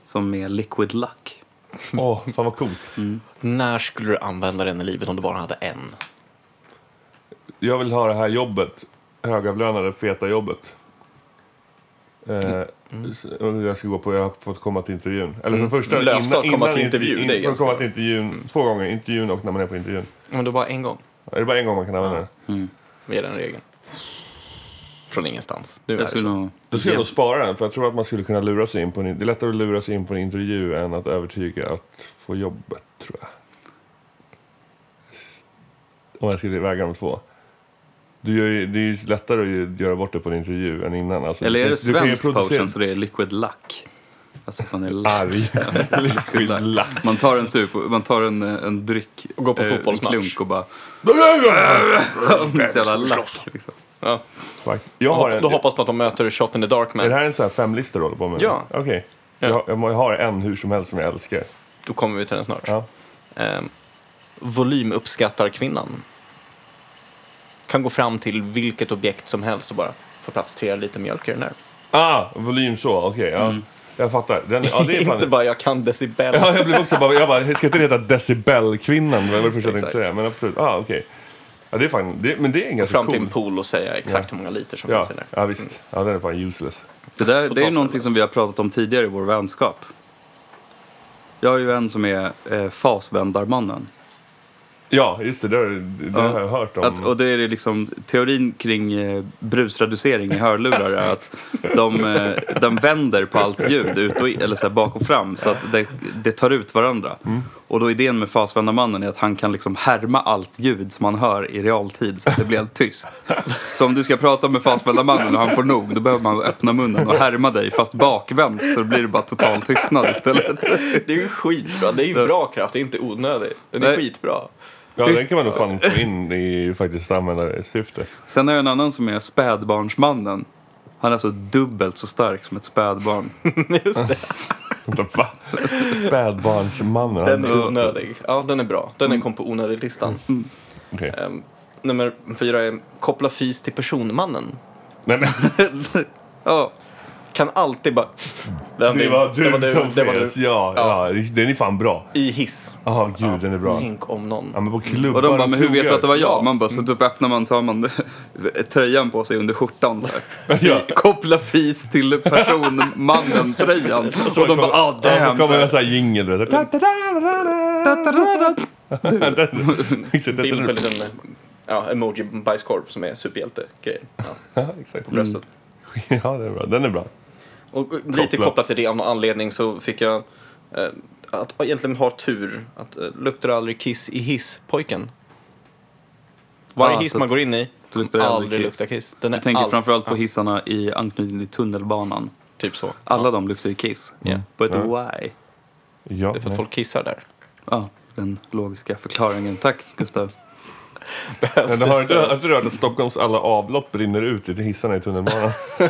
som är liquid luck. Åh, fan vad coolt. När skulle du använda den i livet om du bara hade en? Jag vill ha det här jobbet. Högavlönade, feta jobbet. Eh, s- och jag ska gå på, jag har fått komma till intervjun. Eller för det första, Lösa att komma till intervju, intervju- det är in, för att komma till intervjun, två gånger, intervjun och när man är på intervjun. Men det var en gång. Är det bara en gång man kan använda den? Vi är den regeln. Från ingenstans. Nu Jag det skulle nog... Då ska jag nog spara den, för jag tror att man skulle kunna lura sig in på en, Det är lättare att lura sig in på en intervju än att övertyga att få jobbet, tror jag. Om jag skulle väga de två. Du gör ju, det är ju lättare att göra bort det på en intervju än innan. Alltså, Eller är det svensk potion så det är liquid luck? Alltså sån är. Arg. liquid luck. Man tar en, super, man tar en, eh, en dryck, Och går på eh, fotbollsmatch. klunk och bara... så jävla lack. Liksom. Ja. Jag har Då en, hoppas man att de möter Shot in the Dark är Man. det här en sån här femlista du håller på med? Ja. Okej. Ja. Jag, jag har en hur som helst som jag älskar. Då kommer vi till den snart. Ja. Ehm, volymuppskattar kvinnan. Kan gå fram till vilket objekt som helst och bara få plats tre liter mjölk i den där. Ah, volym så, okej. ja. Jag fattar. Den, ja, det är fan, Inte bara jag kan decibel. Ja, jag blev också bara, jag bara, ska inte det heta decibelkvinnan? Det var det första jag tänkte säga. Men absolut, ah, okej. Ja, det är fan, det, men det är en ganska fram till cool. en pool och säga exakt Ja. hur många liter som Ja, finns i den ja, visst. Ja, den är fan useless. Det, där, det är Totalt någonting som vi har pratat om tidigare i vår vänskap. Jag har ju en som är eh, fasvändarmannen. Ja, just det. Det, har- det Ja. har jag hört om. Att, och det är det liksom, teorin kring eh, brusreducering i hörlurar är att de, eh, de vänder på allt ljud, ut och, eller så här bak och fram, så att det, det tar ut varandra. Och då idén med fasvändarmannen är att han kan liksom härma allt ljud som man hör i realtid så att det blir helt tyst. Så om du ska prata med fasvändarmannen och han får nog, då behöver man öppna munnen och härma dig fast bakvänt så blir det bara total tystnad istället. Det är ju skitbra. Det är ju bra kraft. Det är inte onödig. Den är Nej. skitbra. Ja, den kan man nog fan få in i faktiskt användarsyfte. Sen har jag en annan som är spädbarnsmannen. Han är så dubbelt så stark som ett spädbarn. Just det. Spädbarnsmannen. Den är onödig. Ja, den är bra. Den är kom på onödig-listan. Okej. Ehm, nummer fyra är koppla fis till personmannen. Nej, men Ja, Kan alltid bara... Det var du det var du, som det var du. Ja, ja. Ja. den är fan bra. I hiss. Ja, gud, den är bra. Tänk om någon. Ja, men på klubbar och de bara, men hur vet du att det var jag? Ja. Man bara, så typ öppnar man så har man tröjan på sig under skjortan så här. Ja. Koppla fis till personmannen-tröjan. Och de bara, ah Ja, så damn. kommer så en sån här jingel. Exakt, Bild på en liten ja, emoji bajskorv som är superhjälte-grejen. Ja, Ja, exakt. på bröstet. Ja, den är bra. Den är bra. Och lite Koppla. kopplat till det av någon anledning så fick jag eh, att egentligen ha tur. Att eh, luktar aldrig kiss i hisspojken. Varje Ja, hiss så man går in i det luktar aldrig aldrig kiss. luktar kiss. Den är Jag tänker all- framförallt på ja, hissarna i anknytning till tunnelbanan. Typ så. Alla de luktar ju kiss. Ja. But Ja. why? Ja, Det är för att nej. folk kissar där. Ja, den logiska förklaringen. Tack Gustav. Men du har har inte hört att Stockholms alla avlopp rinner ut i hissarna i tunnelbanan? Ja,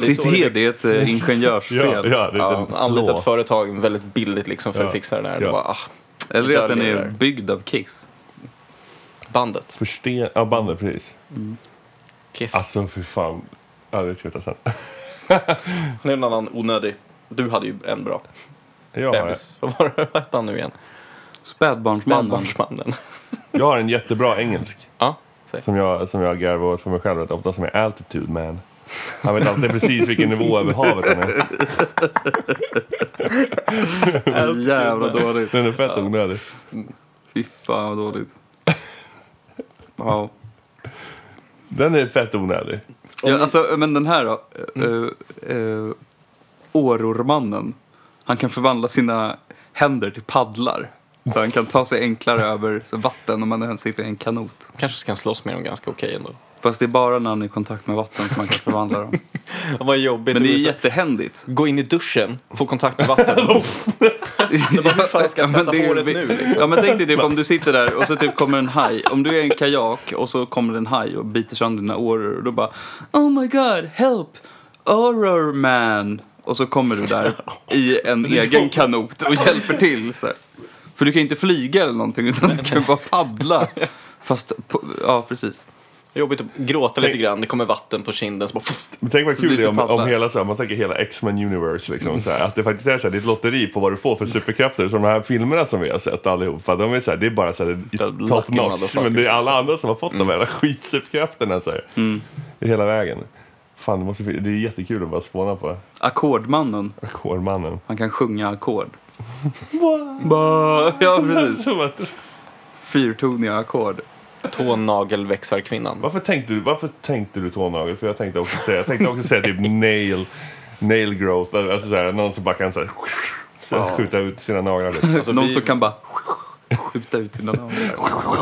Det är så det, det är ett eh, ingenjörsfel. Ja, ja, det är Ja, anlitat företag väldigt billigt liksom för Ja. att fixa det där. Ja. Det var, ah, Eller att den är Detaljer. byggd av Kiss. bandet. Försten... Ja, bandet, precis. Kiff. Alltså, för fan. Ja, det ska vi ta sen. Det är en annan onödig. Du hade ju en bra. Har, Bebis. Vad var det? Vad hette han nu igen? Spädbarnsmannen. Spädbarnsmannen. Jag har en jättebra engelsk. Ja, säg. Som jag, som jag garvar åt för mig själv rätt ofta, som är Altitude Man. Han vet alltid precis vilken nivå över havet han är. Så jävla dåligt. Den är fett onödig. Fy fan vad dåligt. Ja. Den är fett onödig. ja alltså, men den här då. Uh, uh, Årormannen. Han kan förvandla sina händer till paddlar. Så han kan ta sig enklare över vatten om man sitter i en kanot. Kanske ska han slåss med dem ganska okej ändå. Fast det är bara när han är i kontakt med vatten som man kan förvandla dem. Vad jobbigt. Men det är så- jättehändigt. Gå in i duschen, få kontakt med vatten. bara, hur fan ska jag tvätta det är- håret nu, liksom? Ja men tänk dig typ om du sitter där och så typ kommer en haj. Om du är i en kajak och så kommer en haj och biter sönder dina åror och då bara Oh my god, help! Horror man! Och så kommer du där i en egen kanot och hjälper till. Så. För du kan ju inte flyga eller någonting utan du kan ju bara paddla. Fast, på, ja precis. Jobbigt att gråta lite grann, det kommer vatten på kinden så bara Men tänk vad Så kul det är om, om hela, så här, man tänker hela X-Men Universe. Liksom, så här, att det faktiskt är så här, det är ett lotteri på vad du får för superkrafter. Som de här filmerna som vi har sett allihopa. De är så här, det är bara så här, Så top notch. Men det är alla alltså. andra som har fått de här jävla skitsuperkrafterna. Så här, i Hela vägen. Fan, det, måste, det är jättekul att bara spåna på Ackordmannen, ackordmannen. han kan sjunga ackord. Ba- Ja, precis. Som att- Fyrtoniga ackord. tånagelväxarkvinnan. Varför tänkte du, varför tänkte du tånagel? För jag tänkte också säga, jag tänkte också säga typ nail, nail growth. Alltså så här, någon som bara kan så här, skjuta ut sina naglar. Liksom. Alltså, Någon vi, som kan bara skjuta ut sina naglar.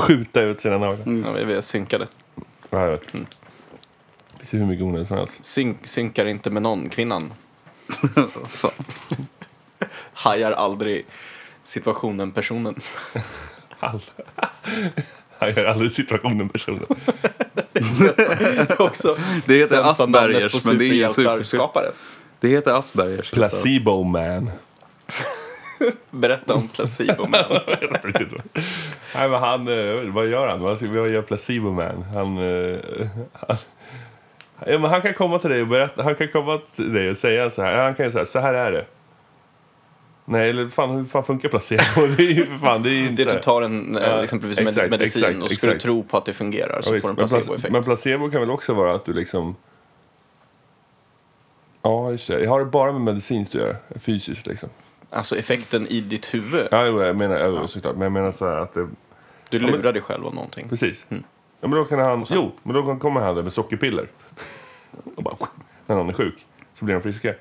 Skjuta ut sina naglar. ja, vi- vi är synkade. Ja, jag vet. Det ser hur mycket onödigt som helst. Syn, synkar inte med någon, kvinnan. Fan. Hajar aldrig situationen, personen. Han gör aldrig situationen personen. Också Det heter Aspergers, men det är ingen superhjältar-skapare. Det heter Aspergers. Placebo man. Berätta om Placebo Man. Nej, men han, eh, vad gör han? Vad gör Placebo Man? Han, eh, han, ja, men han kan komma till dig och berätta. Han kan komma till dig och säga så här. Han kan säga så här är det. Nej, eller fan, hur fan funkar placebo? Det är ju fan, det är ju inte Det så du tar en Ja, eh, exempelvis med exakt, medicin exakt, och ska du exakt. tro på att det fungerar så Ja, får du en men, plac- placeboeffekt. men placebo kan väl också vara att du liksom... Ja, just det. Jag har det bara med medicinskt att göra. Fysiskt liksom. Alltså effekten i ditt huvud. Ja, jo, jag menar, ja. såklart. Men jag menar så här att det... Du men- lurar dig själv av någonting. Precis. Mm. Ja, men då kan han... Jo, men då kommer han där med sockerpiller. och bara... När någon är sjuk. Så blir de friska.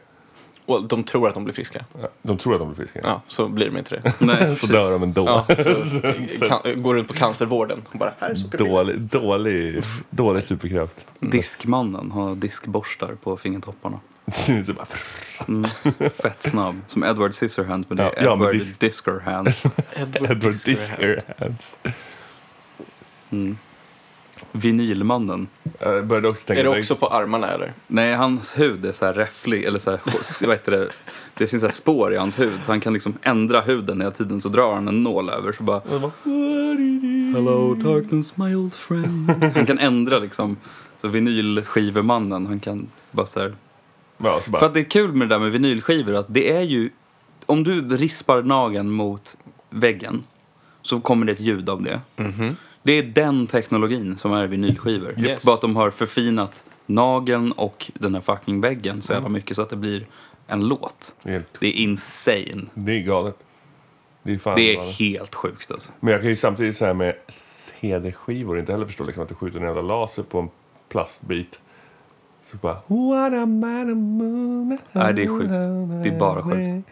Och de tror att de blir friska. Ja, De tror att de blir friska. Ja, så blir de inte det. Nej, Så precis. dör de ändå. Ja, så kan, går runt på cancervården och bara, här. Dålig, dålig, dålig superkraft. Diskmannen har diskborstar på fingertopparna. så bara, Mm. Fett snabb. Som Edward Scissorhands, men det är Ja, ja, Edward disk- Diskerhands. Edward Diskerhands. Mm. Vinylmannen. Jag började också tänka... Är det också på armarna eller? Nej, hans hud är så här räfflig, eller så här, vad heter det? Det finns så här spår i hans hud. Så han kan liksom ändra huden hela tiden. Så drar han en nål över så bara... Hello darkness my old friend. Han kan ändra liksom. Så vinylskivemannen, han kan bara så här. Ja, så bara, För att det är kul med det där med vinylskivor att det är ju... Om du rispar nageln mot väggen så kommer det ett ljud av det. Det är den teknologin som är vinylskivor. Yes. Bara att de har förfinat nageln och den här fucking väggen så jävla mycket så att det blir en låt. det är helt Det är insane. Det är galet. Det är fan Det är galet. helt sjukt alltså. Men jag kan ju samtidigt säga med CD-skivor inte heller förstå liksom att du skjuter en jävla laser på en plastbit. Så bara... What a man a moon Nej, det är sjukt. Det är bara sjukt.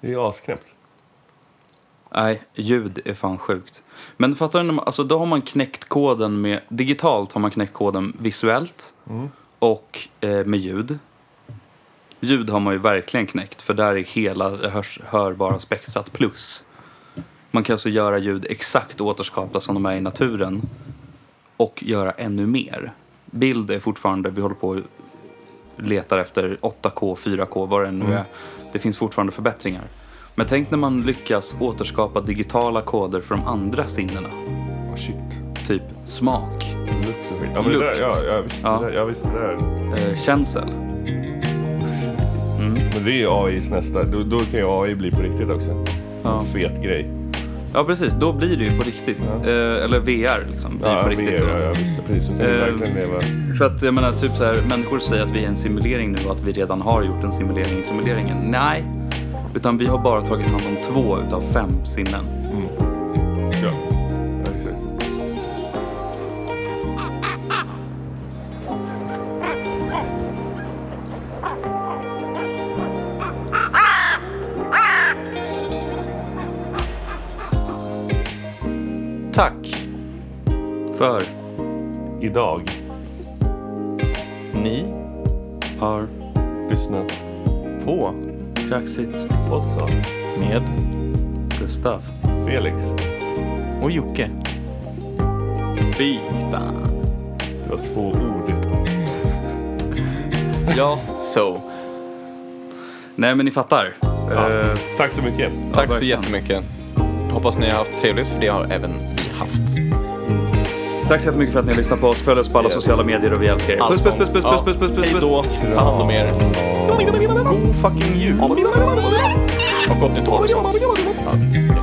Det är asknäppt. Nej, ljud är fan sjukt. Men fattar du, alltså då har man knäckt koden med, digitalt har man knäckt koden visuellt och eh, med ljud. Ljud har man ju verkligen knäckt för där är hela det hörs, hörbara spektrat plus. Man kan alltså göra ljud exakt återskapta som de är i naturen och göra ännu mer. Bild är fortfarande, vi håller på och letar efter 8K, 4K, vad det nu är. Det finns fortfarande förbättringar. Men tänk när man lyckas återskapa digitala koder de andra sinnena. Oh, shit. Typ smak, Lukt. Ja, det där, Lukt. ja, ja, visst, Ja. Det där, ja, visst det där. eh, känsel. Men det är ju AIs nästa. Då, då kan ju AI bli på riktigt också. Ja. En fet grej. ja, precis. Då blir det ju på riktigt. Ja. Eh, eller VR liksom. Blir Ja, på riktigt. VR, då. ja, visst. Precis. Så kan Eh, verkligen leva. För att jag menar, typ så här, människor säger att vi är en simulering nu och att vi redan har gjort en simulering i simuleringen. Nej, utan vi har bara tagit hand om två utav fem sinnen. Ja. ja exakt. Tack. För Idag Ni har lyssnat på Cracksit podcast. med Gustav. Felix. och Jocke. Fan. Det var två ord. Ja, så. Nej, men ni fattar. Ja. Eh, Tack så mycket. Tack så jättemycket. hoppas ni har haft trevligt, för det har även. Tack så jättemycket för att ni har lyssnat på oss. Följ oss på alla sociala medier och vi älskar er. Puss, puss, puss, puss, puss, puss, puss, Hej puss. då, ta hand om er. God fucking jul. Och gott nytt år. Ja.